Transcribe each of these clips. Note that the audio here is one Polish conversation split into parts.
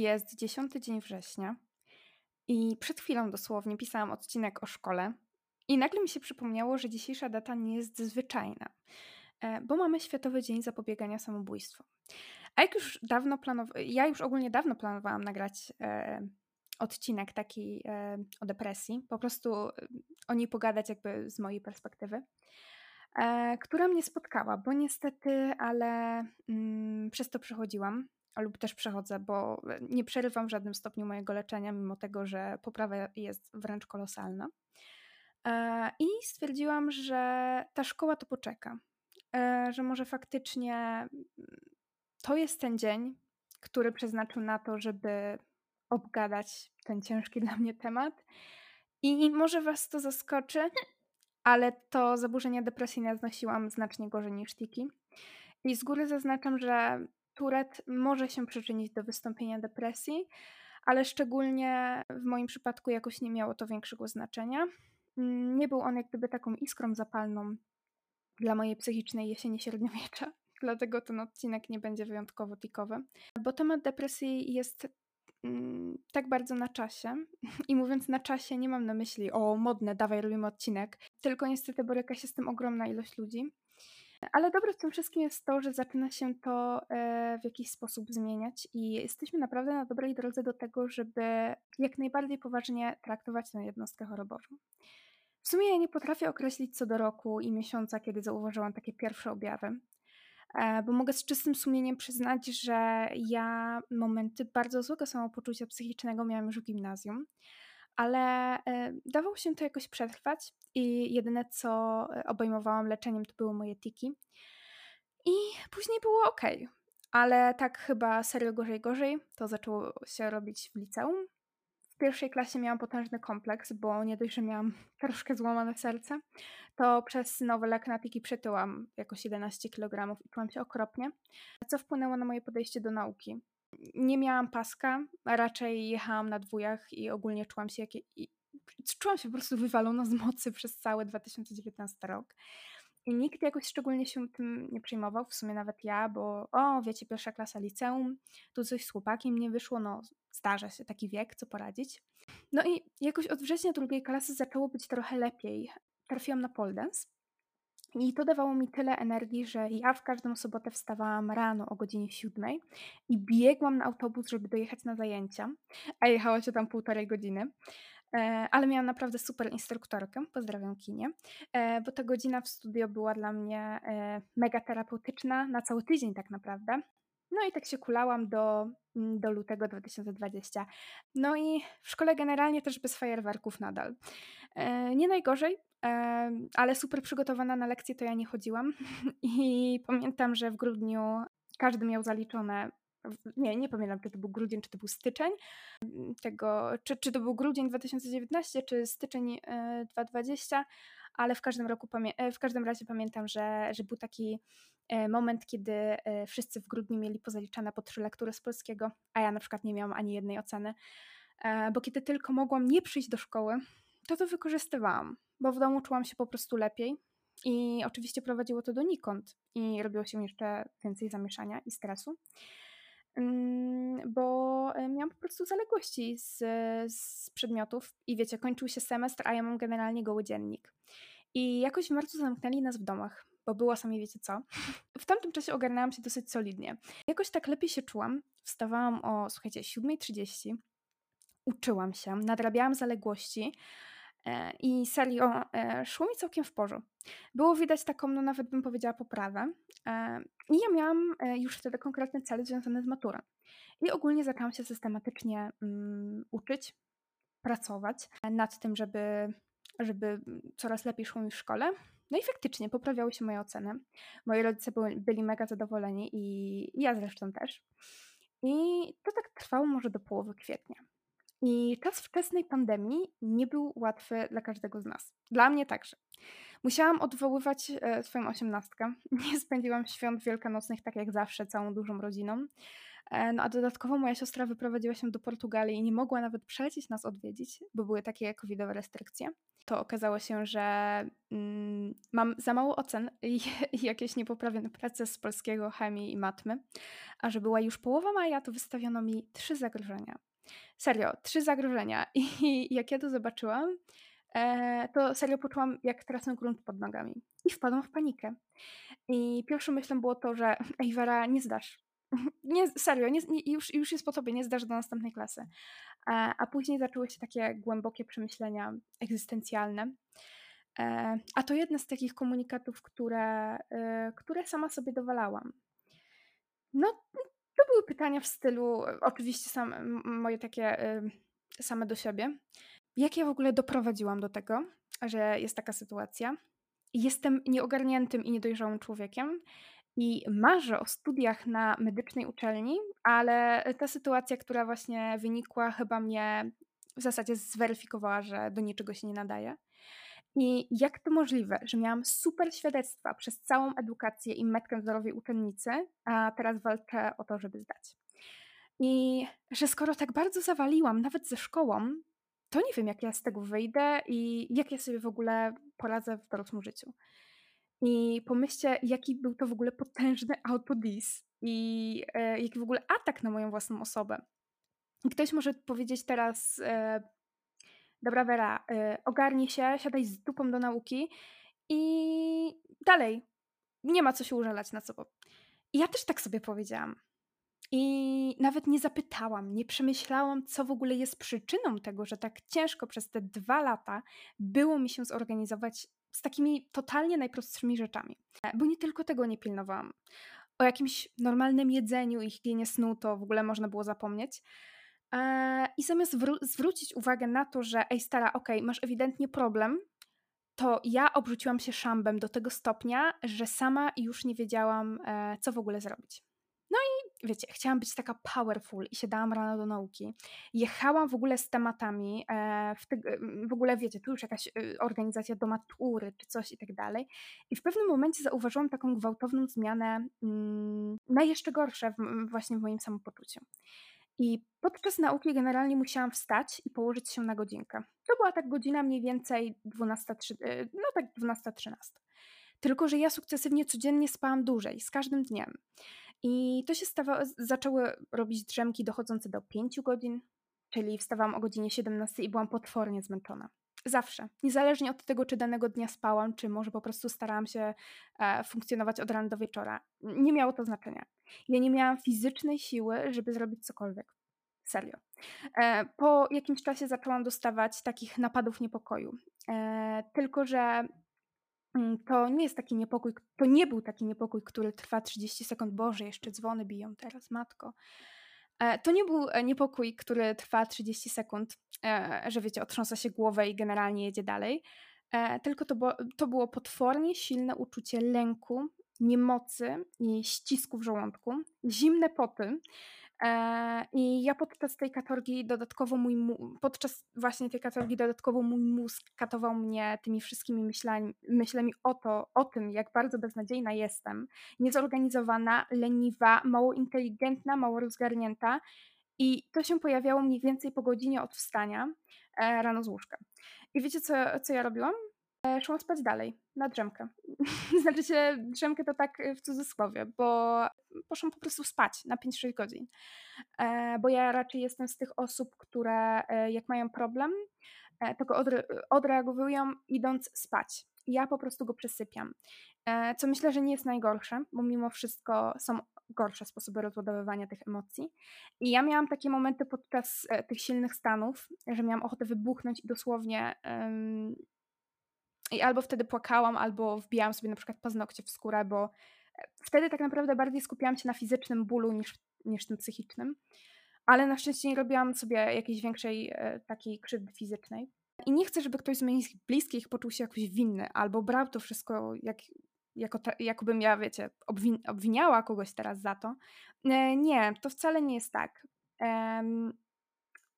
Jest 10 dzień września i przed chwilą dosłownie pisałam odcinek o szkole i nagle mi się przypomniało, że dzisiejsza data nie jest zwyczajna, e, bo mamy Światowy Dzień Zapobiegania Samobójstwu. A jak już dawno planowałam, ja już ogólnie dawno planowałam nagrać e, odcinek taki e, o depresji, po prostu e, o niej pogadać jakby z mojej perspektywy, e, która mnie spotkała, bo niestety, ale mm, przez to przechodziłam lub też przechodzę, bo nie przerywam w żadnym stopniu mojego leczenia, mimo tego, że poprawa jest wręcz kolosalna. E, I stwierdziłam, że ta szkoła to poczeka, e, że może faktycznie mm, to jest ten dzień, który przeznaczył na to, żeby obgadać ten ciężki dla mnie temat. I może Was to zaskoczy, ale to zaburzenia depresyjne znosiłam znacznie gorzej niż tiki. I z góry zaznaczam, że Turet może się przyczynić do wystąpienia depresji, ale szczególnie w moim przypadku jakoś nie miało to większego znaczenia. Mm, nie był on jak gdyby taką iskrą zapalną dla mojej psychicznej jesieni średniowiecza, dlatego ten odcinek nie będzie wyjątkowo tikowy, bo temat depresji jest mm, tak bardzo na czasie. I mówiąc na czasie, nie mam na myśli o modne, dawaj robimy odcinek, tylko niestety boryka się z tym ogromna ilość ludzi. Ale dobre w tym wszystkim jest to, że zaczyna się to e, w jakiś sposób zmieniać i jesteśmy naprawdę na dobrej drodze do tego, żeby jak najbardziej poważnie traktować tę jednostkę chorobową. W sumie ja nie potrafię określić co do roku i miesiąca, kiedy zauważyłam takie pierwsze objawy, e, bo mogę z czystym sumieniem przyznać, że ja momenty bardzo złego samopoczucia psychicznego miałam już w gimnazjum ale e, dawało się to jakoś przetrwać i jedyne co e, obejmowałam leczeniem to były moje tiki. I później było ok, ale tak chyba serio gorzej gorzej to zaczęło się robić w liceum. W pierwszej klasie miałam potężny kompleks, bo nie dość, że miałam troszkę złamane serce, to przez nowy lek na tiki przytyłam jakoś 11 kg i czułam się okropnie, co wpłynęło na moje podejście do nauki nie miałam paska, a raczej jechałam na dwójach i ogólnie czułam się jak, czułam się po prostu wywalona z mocy przez cały 2019 rok. I nikt jakoś szczególnie się tym nie przejmował, w sumie nawet ja, bo o, wiecie, pierwsza klasa liceum, tu coś z chłopakiem nie wyszło, no zdarza się, taki wiek, co poradzić. No i jakoś od września drugiej klasy zaczęło być trochę lepiej. Trafiłam na pole dance i to dawało mi tyle energii, że ja w każdą sobotę wstawałam rano o godzinie siódmej i biegłam na autobus, żeby dojechać na zajęcia, a jechało się tam półtorej godziny. E, ale miałam naprawdę super instruktorkę, pozdrawiam Kinie, e, bo ta godzina w studio była dla mnie e, mega terapeutyczna na cały tydzień tak naprawdę. No i tak się kulałam do, mm, do lutego 2020. No i w szkole generalnie też bez fajerwerków nadal. Nie najgorzej, ale super przygotowana na lekcje to ja nie chodziłam. I pamiętam, że w grudniu każdy miał zaliczone nie, nie pamiętam, czy to był grudzień, czy to był styczeń tego, czy, czy to był grudzień 2019, czy styczeń 2020, e, ale w każdym roku, e, w każdym razie pamiętam, że, że był taki e, moment, kiedy wszyscy w grudniu mieli pozaliczane po trzy lektury z polskiego, a ja na przykład nie miałam ani jednej oceny, bo kiedy tylko mogłam nie przyjść do szkoły, to to wykorzystywałam, bo w domu czułam się po prostu lepiej i oczywiście prowadziło to donikąd i robiło się jeszcze więcej zamieszania i stresu. Mm, bo e, miałam po prostu zaległości z, z przedmiotów i wiecie, kończył się semestr, a ja mam generalnie goły dziennik. I jakoś w marcu zamknęli nas w domach, bo było sami wiecie co. W tamtym czasie ogarnęłam się dosyć solidnie. Jakoś tak lepiej się czułam. Wstawałam o, słuchajcie, 7.30, uczyłam się, nadrabiałam zaległości, I serio, e, szło mi całkiem w porządku. Było widać taką, no nawet bym powiedziała, poprawę. E, I ja miałam już wtedy konkretne cele związane z maturą. I ogólnie zaczęłam się systematycznie um, uczyć, pracować nad tym, żeby, żeby coraz lepiej szło mi w szkole. No i faktycznie poprawiały się moje oceny. Moi rodzice byli, byli mega zadowoleni i ja zresztą też. I to tak trwało może do połowy kwietnia. I czas wczesnej pandemii nie był łatwy dla każdego z nas. Dla mnie także. Musiałam odwoływać e, swoją osiemnastkę. Nie spędziłam świąt wielkanocnych tak jak zawsze, całą dużą rodziną. E, no a dodatkowo moja siostra wyprowadziła się do Portugalii i nie mogła nawet przylecieć nas odwiedzić, bo były takie covidowe restrykcje. To okazało się, że mm, mam za mało ocen i, i jakieś niepoprawione prace z polskiego, chemii i matmy. A że była już połowa maja, to wystawiono mi trzy zagrożenia. Serio, trzy zagrożenia. I jak ja to zobaczyłam, e, to serio poczułam, jak tracę grunt pod nogami. I wpadłam w panikę. I pierwszą myślą było to, że ej Wera, nie zdasz. Nie, serio, nie, już, już jest po tobie, nie zdasz do następnej klasy. A, a później zaczęły się takie głębokie przemyślenia egzystencjalne. E, a to jedne z takich komunikatów, które, e, które sama sobie dowalałam. No, to były pytania w stylu, oczywiście sam, moje takie same do siebie. Jak ja w ogóle doprowadziłam do tego, że jest taka sytuacja? Jestem nieogarniętym i niedojrzałym człowiekiem i marzę o studiach na medycznej uczelni, ale ta sytuacja, która właśnie wynikła, chyba mnie w zasadzie zweryfikowała, że do niczego się nie nadaje. I jak to możliwe, że miałam super świadectwa przez całą edukację i metkę wzorowej uczennicy, a teraz walczę o to, żeby zdać. I że skoro tak bardzo zawaliłam, nawet ze szkołą, to nie wiem, jak ja z tego wyjdę i jak ja sobie w ogóle poradzę w dorosłym życiu. I pomyślcie, jaki był to w ogóle potężny autodis i e, jaki w ogóle atak na moją własną osobę. Ktoś może powiedzieć teraz, e, dobra Wera, y, ogarnij się, siadaj z dupą do nauki i dalej. Nie ma co się użalać na sobą. I ja też tak sobie powiedziałam. I nawet nie zapytałam, nie przemyślałam, co w ogóle jest przyczyną tego, że tak ciężko przez te dwa lata było mi się zorganizować z takimi totalnie najprostszymi rzeczami. Bo nie tylko tego nie pilnowałam. O jakimś normalnym jedzeniu i higienie snu to w ogóle można było zapomnieć. E, I zamiast zwrócić uwagę na to, że ej stara, okej, okay, masz ewidentnie problem, to ja obrzuciłam się szambem do tego stopnia, że sama już nie wiedziałam, e, co w ogóle zrobić. No i wiecie, chciałam być taka powerful i się dałam rano do nauki. Jechałam w ogóle z tematami, e, w, ty, w ogóle wiecie, tu już jakaś organizacja do matury czy coś i tak dalej. I w pewnym momencie zauważyłam taką gwałtowną zmianę mm, na jeszcze gorsze właśnie w moim samopoczuciu. I podczas nauki generalnie musiałam wstać i położyć się na godzinkę. To była tak godzina mniej więcej 12, e, no tak 12-13. Tylko, że ja sukcesywnie codziennie spałam dłużej, z każdym dniem. I to się stawa, zaczęły robić drzemki dochodzące do 5 godzin, czyli wstawałam o godzinie 17 i byłam potwornie zmęczona. Zawsze. Niezależnie od tego, czy danego dnia spałam, czy może po prostu starałam się e, funkcjonować od rana do wieczora. Nie miało to znaczenia. Ja nie miałam fizycznej siły, żeby zrobić cokolwiek. Serio. E, po jakimś czasie zaczęłam dostawać takich napadów niepokoju. E, tylko, że mm, to nie jest taki niepokój, to nie był taki niepokój, który trwa 30 sekund. Boże, jeszcze dzwony biją teraz, matko. E, to nie był niepokój, który trwa 30 sekund, że wiecie, otrząsa się głowę i generalnie jedzie dalej. Tylko to, było, to było potwornie silne uczucie lęku, niemocy i ścisku w żołądku, zimne poty. E, I ja podczas tej katorgi dodatkowo mój, podczas właśnie tej katorgi dodatkowo mój mózg katował mnie tymi wszystkimi myślami, myślami o to, o tym, jak bardzo beznadziejna jestem, niezorganizowana, leniwa, mało inteligentna, mało rozgarnięta. I to się pojawiało mniej więcej po godzinie od wstania e, rano z łóżka. I wiecie, co, co ja robiłam? E, szłam spać dalej, na drzemkę. znaczy się, drzemkę to tak w cudzysłowie, bo poszłam po prostu spać na 5-6 godzin. E, bo ja raczej jestem z tych osób, które e, jak mają problem, to go odre odreagowują idąc spać. Ja po prostu go przesypiam. Co myślę, że nie jest najgorsze, bo mimo wszystko są gorsze sposoby rozładowywania tych emocji. I ja miałam takie momenty podczas tych silnych stanów, że miałam ochotę wybuchnąć i dosłownie i albo wtedy płakałam, albo wbijałam sobie na przykład paznokcie w skórę, bo e, wtedy tak naprawdę bardziej skupiałam się na fizycznym bólu niż, niż tym psychicznym. Ale na szczęście nie robiłam sobie jakiejś większej e, takiej krzywdy fizycznej. I nie chcę, żeby ktoś z moich bliskich poczuł się jakoś winny, albo brał to wszystko jak, jako ta, jakbym ja, wiecie, obwin obwiniała kogoś teraz za to. E, nie, to wcale nie jest tak.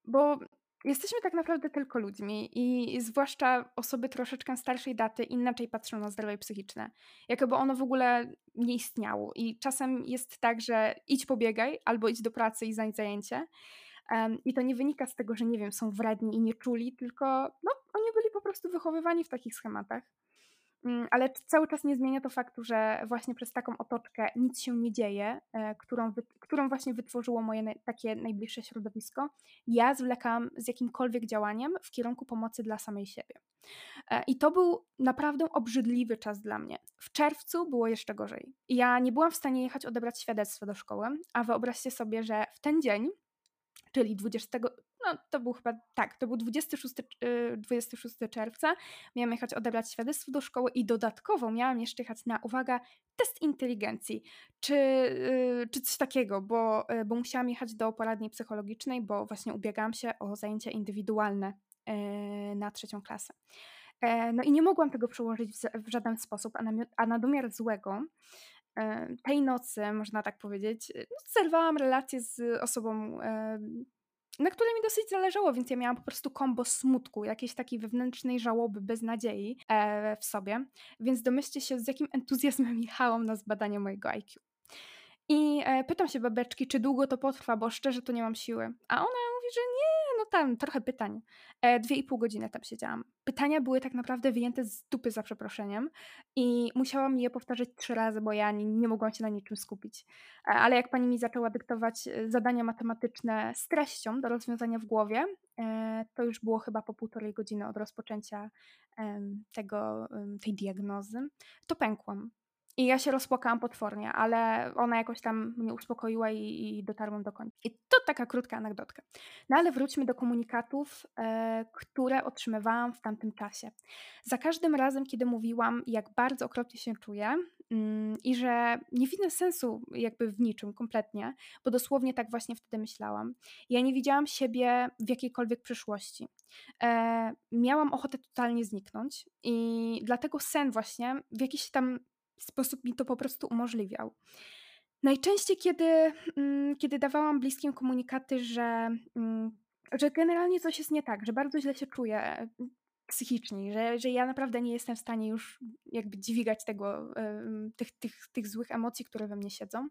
bo jesteśmy tak naprawdę tylko ludźmi i zwłaszcza osoby troszeczkę starszej daty inaczej patrzą na zdrowie psychiczne. Jakoby ono w ogóle nie istniało. I czasem jest tak, że idź pobiegaj albo idź do pracy i znajdź zajęcie. Um, I to nie wynika z tego, że nie wiem, są wredni i nie czuli, tylko no, oni byli po prostu wychowywani w takich schematach. Mm, ale cały czas nie zmienia to faktu, że właśnie przez taką otoczkę nic się nie dzieje, e, którą, którą właśnie wytworzyło moje takie najbliższe środowisko, ja zwlekałam z jakimkolwiek działaniem w kierunku pomocy dla samej siebie. E, I to był naprawdę obrzydliwy czas dla mnie. W czerwcu było jeszcze gorzej. Ja nie byłam w stanie jechać odebrać świadectwo do szkoły, a wyobraźcie sobie, że w ten dzień czyli 20, no to był chyba, tak, to był 26, 26 y, czerwca, miałam jechać odebrać świadectwo do szkoły i dodatkowo miałam jeszcze jechać na, uwaga, test inteligencji, czy, y, czy coś takiego, bo, y, bo musiałam jechać do poradni psychologicznej, bo właśnie ubiegałam się o zajęcia indywidualne na trzecią klasę. E, no i nie mogłam tego przełożyć w, żaden sposób, a na, domiar złego E, tej nocy, można tak powiedzieć, no, zerwałam relację z osobą, na której mi dosyć zależało, więc ja miałam po prostu kombo smutku, jakiejś takiej wewnętrznej żałoby, beznadziei e, w sobie. Więc domyślcie się, z jakim entuzjazmem jechałam na zbadanie mojego IQ. I e, pytam się babeczki, czy długo to potrwa, bo szczerze to nie mam siły. A ona mówi, że nie, no tam trochę pytań. E, dwie i pół godziny tam siedziałam. Pytania były tak naprawdę wyjęte z dupy za przeproszeniem i musiałam je powtarzać trzy razy, bo ja nie, nie mogłam się na niczym skupić. E, ale jak pani mi zaczęła dyktować e, zadania matematyczne z treścią do rozwiązania w głowie, e, to już było chyba po półtorej godziny od rozpoczęcia tego, tej diagnozy, to pękłam. I ja się rozpłakałam potwornie, ale ona jakoś tam mnie uspokoiła i, i dotarłam do końca. I taka krótka anegdotka. No ale wróćmy do komunikatów, e, które otrzymywałam w tamtym czasie. Za każdym razem, kiedy mówiłam, jak bardzo okropnie się czuję mm, i że nie widzę sensu jakby w niczym kompletnie, bo dosłownie tak właśnie wtedy myślałam. Ja nie widziałam siebie w jakiejkolwiek przyszłości. E, miałam ochotę totalnie zniknąć i dlatego sen właśnie w jakiś tam sposób mi to po prostu umożliwiał. Najczęściej, kiedy, mm, kiedy dawałam bliskim komunikaty, że, mm, że generalnie coś jest nie tak, że bardzo źle się czuję mm, psychicznie, że, że ja naprawdę nie jestem w stanie już jakby dźwigać tego, tych, tych, tych złych emocji, które we mnie siedzą,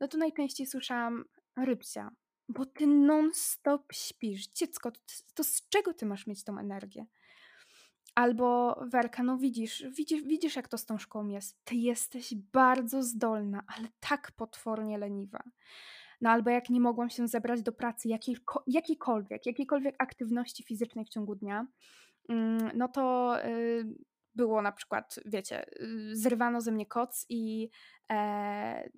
no to najczęściej słyszałam rybcia, bo ty non-stop śpisz. Dziecko, to, to z czego ty masz mieć tą energię? Albo Werka, no widzisz, widzisz, widzisz jak to z tą szkołą jest. Ty jesteś bardzo zdolna, ale tak potwornie leniwa. No albo jak nie mogłam się zebrać do pracy jakiejkolwiek, jakiejkolwiek aktywności fizycznej w ciągu dnia, mm, no to y, było na przykład, wiecie, y, zrywano ze mnie koc i e,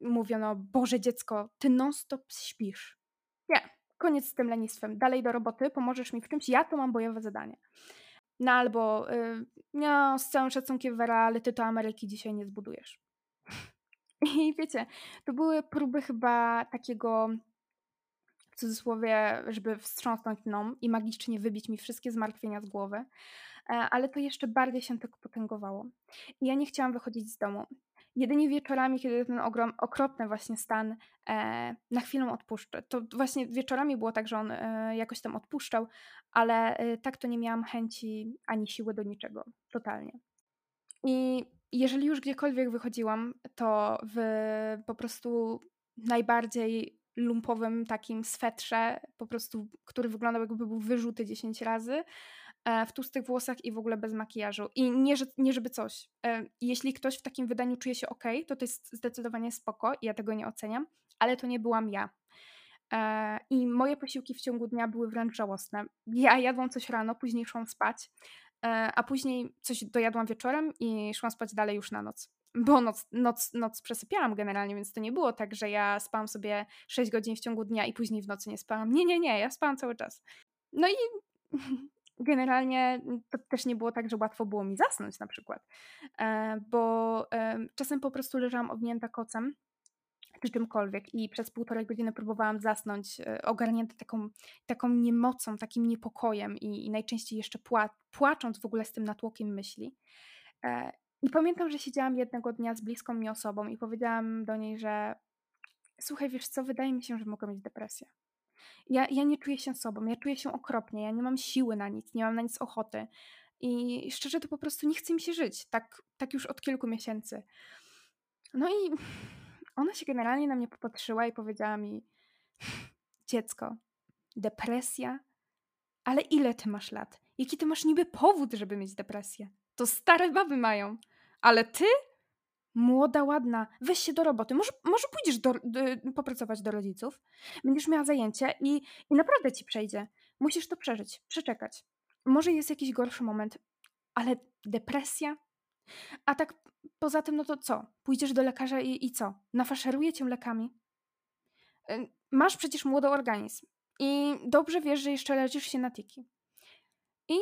mówiono, Boże dziecko, ty non-stop śpisz. Nie, koniec z tym lenistwem, dalej do roboty, pomożesz mi w czymś, ja to mam bojowe zadanie. No albo, y, no z całym szacunkiem Wera, ale ty to Ameryki dzisiaj nie zbudujesz. I wiecie, to były próby chyba takiego w cudzysłowie, żeby wstrząsnąć mną i magicznie wybić mi wszystkie zmartwienia z głowy, e, ale to jeszcze bardziej się tak potęgowało. I ja nie chciałam wychodzić z domu. Jedynie wieczorami, kiedy ten ogrom, okropny właśnie stan e, na chwilę odpuszczę. To właśnie wieczorami było tak, że on e, jakoś tam odpuszczał, ale e, tak to nie miałam chęci ani siły do niczego. Totalnie. I jeżeli już gdziekolwiek wychodziłam, to w po prostu najbardziej lumpowym takim swetrze, po prostu, który wyglądał jakby był wyrzuty 10 razy, E, w tłustych włosach i w ogóle bez makijażu. I nie, że, nie żeby coś. E, jeśli ktoś w takim wydaniu czuje się ok, to to jest zdecydowanie spoko i ja tego nie oceniam, ale to nie byłam ja. E, I moje posiłki w ciągu dnia były wręcz żałosne. Ja jadłam coś rano, później szłam spać, a później coś dojadłam wieczorem i szłam spać dalej już na noc. Bo noc, noc, noc przesypiałam generalnie, więc to nie było tak, że ja spałam sobie 6 godzin w ciągu dnia i później w nocy nie spałam. Nie, nie, nie, ja spałam cały czas. No i generalnie to też nie było tak, że łatwo było mi zasnąć na przykład, e, bo czasem po prostu leżałam owinięta kocem czy czymkolwiek i przez półtorej godziny próbowałam zasnąć e, ogarnięta taką, taką niemocą, takim niepokojem i, i najczęściej jeszcze pła płacząc w ogóle z tym natłokiem myśli. E, I pamiętam, że siedziałam jednego dnia z bliską mi osobą i powiedziałam do niej, że słuchaj, wiesz co, wydaje mi się, że mogę mieć depresję. Ja, ja nie czuję się sobą, ja czuję się okropnie, ja nie mam siły na nic, nie mam na nic ochoty. I szczerze to po prostu nie chce mi się żyć, tak, tak już od kilku miesięcy. No i ona się generalnie na mnie popatrzyła i powiedziała mi: Dziecko, depresja? Ale ile ty masz lat? Jaki ty masz niby powód, żeby mieć depresję? To stare baby mają. Ale ty? Młoda, ładna, weź się do roboty. Może, może pójdziesz do, do, popracować do rodziców? Będziesz miała zajęcie i, i naprawdę ci przejdzie. Musisz to przeżyć, przeczekać. Może jest jakiś gorszy moment, ale depresja? A tak poza tym, no to co? Pójdziesz do lekarza i, i co? Nafaszeruje cię lekami? Y, masz przecież młody organizm i dobrze wiesz, że jeszcze leczysz się na tiki. I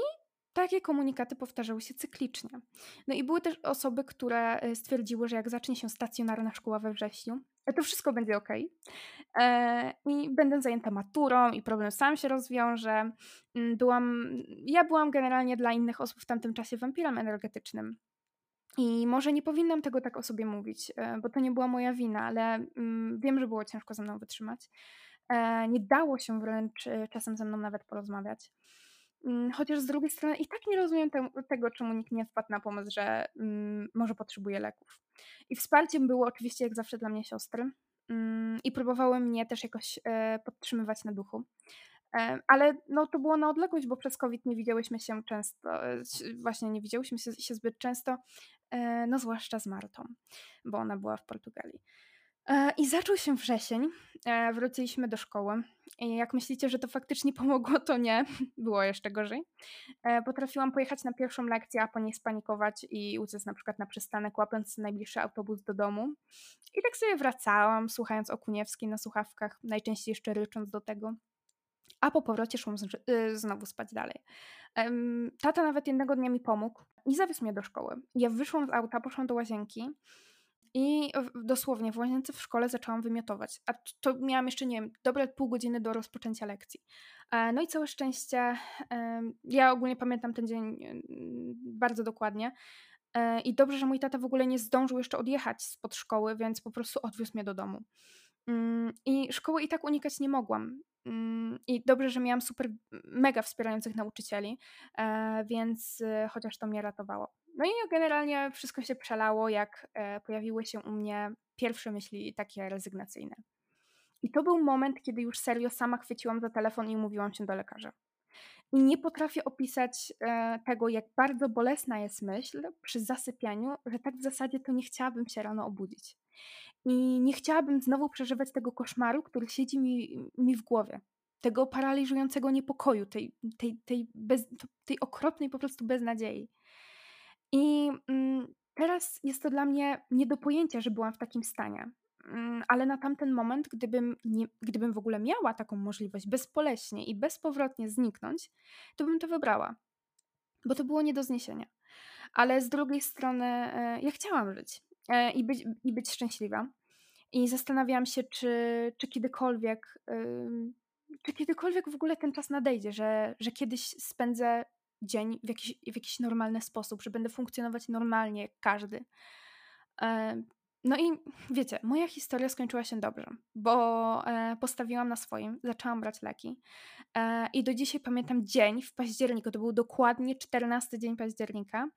takie komunikaty powtarzały się cyklicznie. No i były też osoby, które y, stwierdziły, że jak zacznie się stacjonarna szkoła we wrześniu, to wszystko będzie ok. E, I będę zajęta maturą i problem sam się rozwiąże. Mm, byłam, ja byłam generalnie dla innych osób w tamtym czasie wampirem energetycznym. I może nie powinnam tego tak o sobie mówić, e, bo to nie była moja wina, ale mm, wiem, że było ciężko ze mną wytrzymać. E, nie dało się wręcz e, czasem ze mną nawet porozmawiać. Mm, chociaż z drugiej strony i tak nie rozumiem te, tego, czemu nikt nie wpadł na pomysł, że mm, może potrzebuje leków. I wsparciem było oczywiście jak zawsze dla mnie siostry i próbowały mnie też jakoś podtrzymywać na duchu. Ale no, to było na odległość, bo przez COVID nie widziałyśmy się często, właśnie nie widziałyśmy się, się zbyt często, E, no zwłaszcza z Martą, bo ona była w Portugalii. E, I zaczął się wrzesień, e, wróciliśmy do szkoły. I jak myślicie, że to faktycznie pomogło, to nie, było jeszcze gorzej. Potrafiłam pojechać na pierwszą lekcję, a po niej spanikować i uciec na przykład na przystanek, łapiąc najbliższy autobus do domu. I tak sobie wracałam, słuchając Okuniewskiej na słuchawkach, najczęściej jeszcze rycząc do tego a po powrocie szłam y, znowu spać dalej. Tata nawet jednego dnia mi pomógł i zawiózł mnie do szkoły. Ja wyszłam z auta, poszłam do łazienki i dosłownie w łazience w szkole zaczęłam wymiotować. A to miałam jeszcze, nie wiem, dobre pół godziny do rozpoczęcia lekcji. E, no i całe szczęście, ja ogólnie pamiętam ten dzień bardzo dokładnie. E, I dobrze, że mój tata w ogóle nie zdążył jeszcze odjechać spod szkoły, więc po prostu odwiózł mnie do domu. Mm, I szkoły i tak unikać nie mogłam. Mm, I dobrze, że miałam super, mega wspierających nauczycieli, e, więc e, chociaż to mnie ratowało. No i generalnie wszystko się przelało, jak e, pojawiły się u mnie pierwsze myśli takie rezygnacyjne. I to był moment, kiedy już serio sama chwyciłam za telefon i mówiłam się do lekarza. I nie potrafię opisać tego, jak bardzo bolesna jest myśl przy zasypianiu, że tak w zasadzie to nie chciałabym się rano obudzić. I nie chciałabym znowu przeżywać tego koszmaru, który siedzi mi, mi w głowie. Tego paraliżującego niepokoju, tej, tej, tej, bez, tej okropnej po prostu beznadziei. I mm, teraz jest to dla mnie nie do pojęcia, że byłam w takim stanie. Mm, ale na tamten moment, gdybym, nie, gdybym w ogóle miała taką możliwość bezpoleśnie i bezpowrotnie zniknąć, to bym to wybrała. Bo to było nie do zniesienia. Ale z drugiej strony, e, ja chciałam żyć. E, i być, i być szczęśliwa. I zastanawiałam się, czy, czy kiedykolwiek, czy kiedykolwiek w ogóle ten czas nadejdzie, że, że kiedyś spędzę dzień w jakiś, w jakiś normalny sposób, że będę funkcjonować normalnie jak każdy. E, no i wiecie, moja historia skończyła się dobrze, bo e, postawiłam na swoim, zaczęłam brać leki i do dzisiaj pamiętam dzień w październiku, to był dokładnie 14 dzień października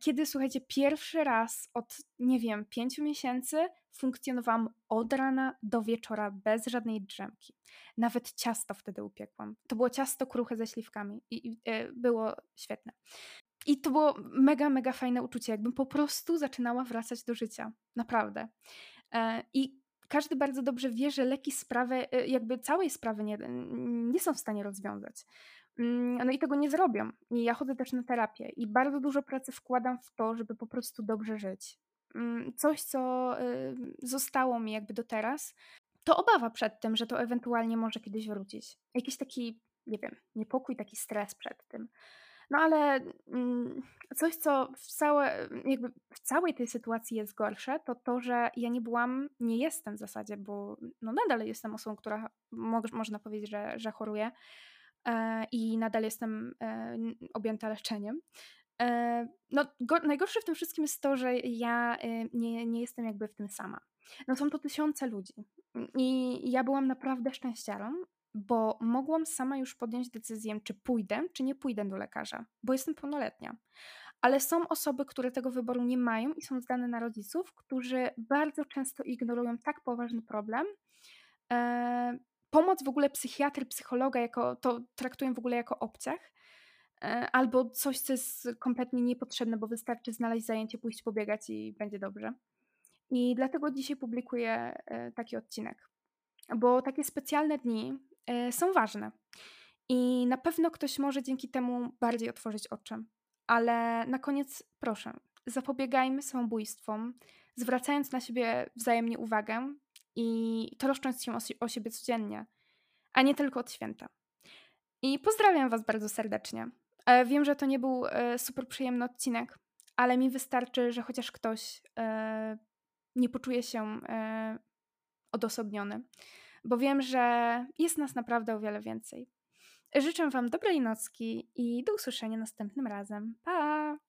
kiedy, słuchajcie, pierwszy raz od, nie wiem, pięciu miesięcy funkcjonowałam od rana do wieczora bez żadnej drzemki. Nawet ciasto wtedy upiekłam. To było ciasto kruche ze śliwkami i, i e, było świetne. I to było mega, mega fajne uczucie, jakbym po prostu zaczynała wracać do życia. Naprawdę. E, I każdy bardzo dobrze wie, że leki sprawę, jakby całej sprawy nie, nie są w stanie rozwiązać. Mm, no i tego nie zrobią. I ja chodzę też na terapię i bardzo dużo pracy wkładam w to, żeby po prostu dobrze żyć. Mm, coś, co y, zostało mi jakby do teraz, to obawa przed tym, że to ewentualnie może kiedyś wrócić. Jakiś taki, nie wiem, niepokój, taki stres przed tym. No ale mm, coś, co w, całe, jakby w całej tej sytuacji jest gorsze, to to, że ja nie byłam, nie jestem w zasadzie, bo no nadal jestem osobą, która mo można powiedzieć, że, że choruje, i nadal jestem e, objęta leczeniem. E, no, go, najgorsze w tym wszystkim jest to, że ja nie, nie jestem jakby w tym sama. No są to tysiące ludzi i ja byłam naprawdę szczęściarą, bo mogłam sama już podjąć decyzję, czy pójdę, czy nie pójdę do lekarza, bo jestem pełnoletnia. Ale są osoby, które tego wyboru nie mają i są zdane na rodziców, którzy bardzo często ignorują tak poważny problem. Pomoc w ogóle psychiatry, psychologa jako, to traktują w ogóle jako obciach, e, albo coś, co jest kompletnie niepotrzebne, bo wystarczy znaleźć zajęcie, pójść pobiegać i będzie dobrze. I dlatego dzisiaj publikuję e, taki odcinek, bo takie specjalne dni e, są ważne. I na pewno ktoś może dzięki temu bardziej otworzyć oczy. Ale na koniec proszę, zapobiegajmy samobójstwom, zwracając na siebie wzajemnie uwagę i troszcząc się o, siebie codziennie, a nie tylko od święta. I pozdrawiam Was bardzo serdecznie. E, wiem, że to nie był super przyjemny odcinek, ale mi wystarczy, że chociaż ktoś nie poczuje się e, odosobniony, bo wiem, że jest nas naprawdę o wiele więcej. Życzę Wam dobrej nocki i do usłyszenia następnym razem. Pa!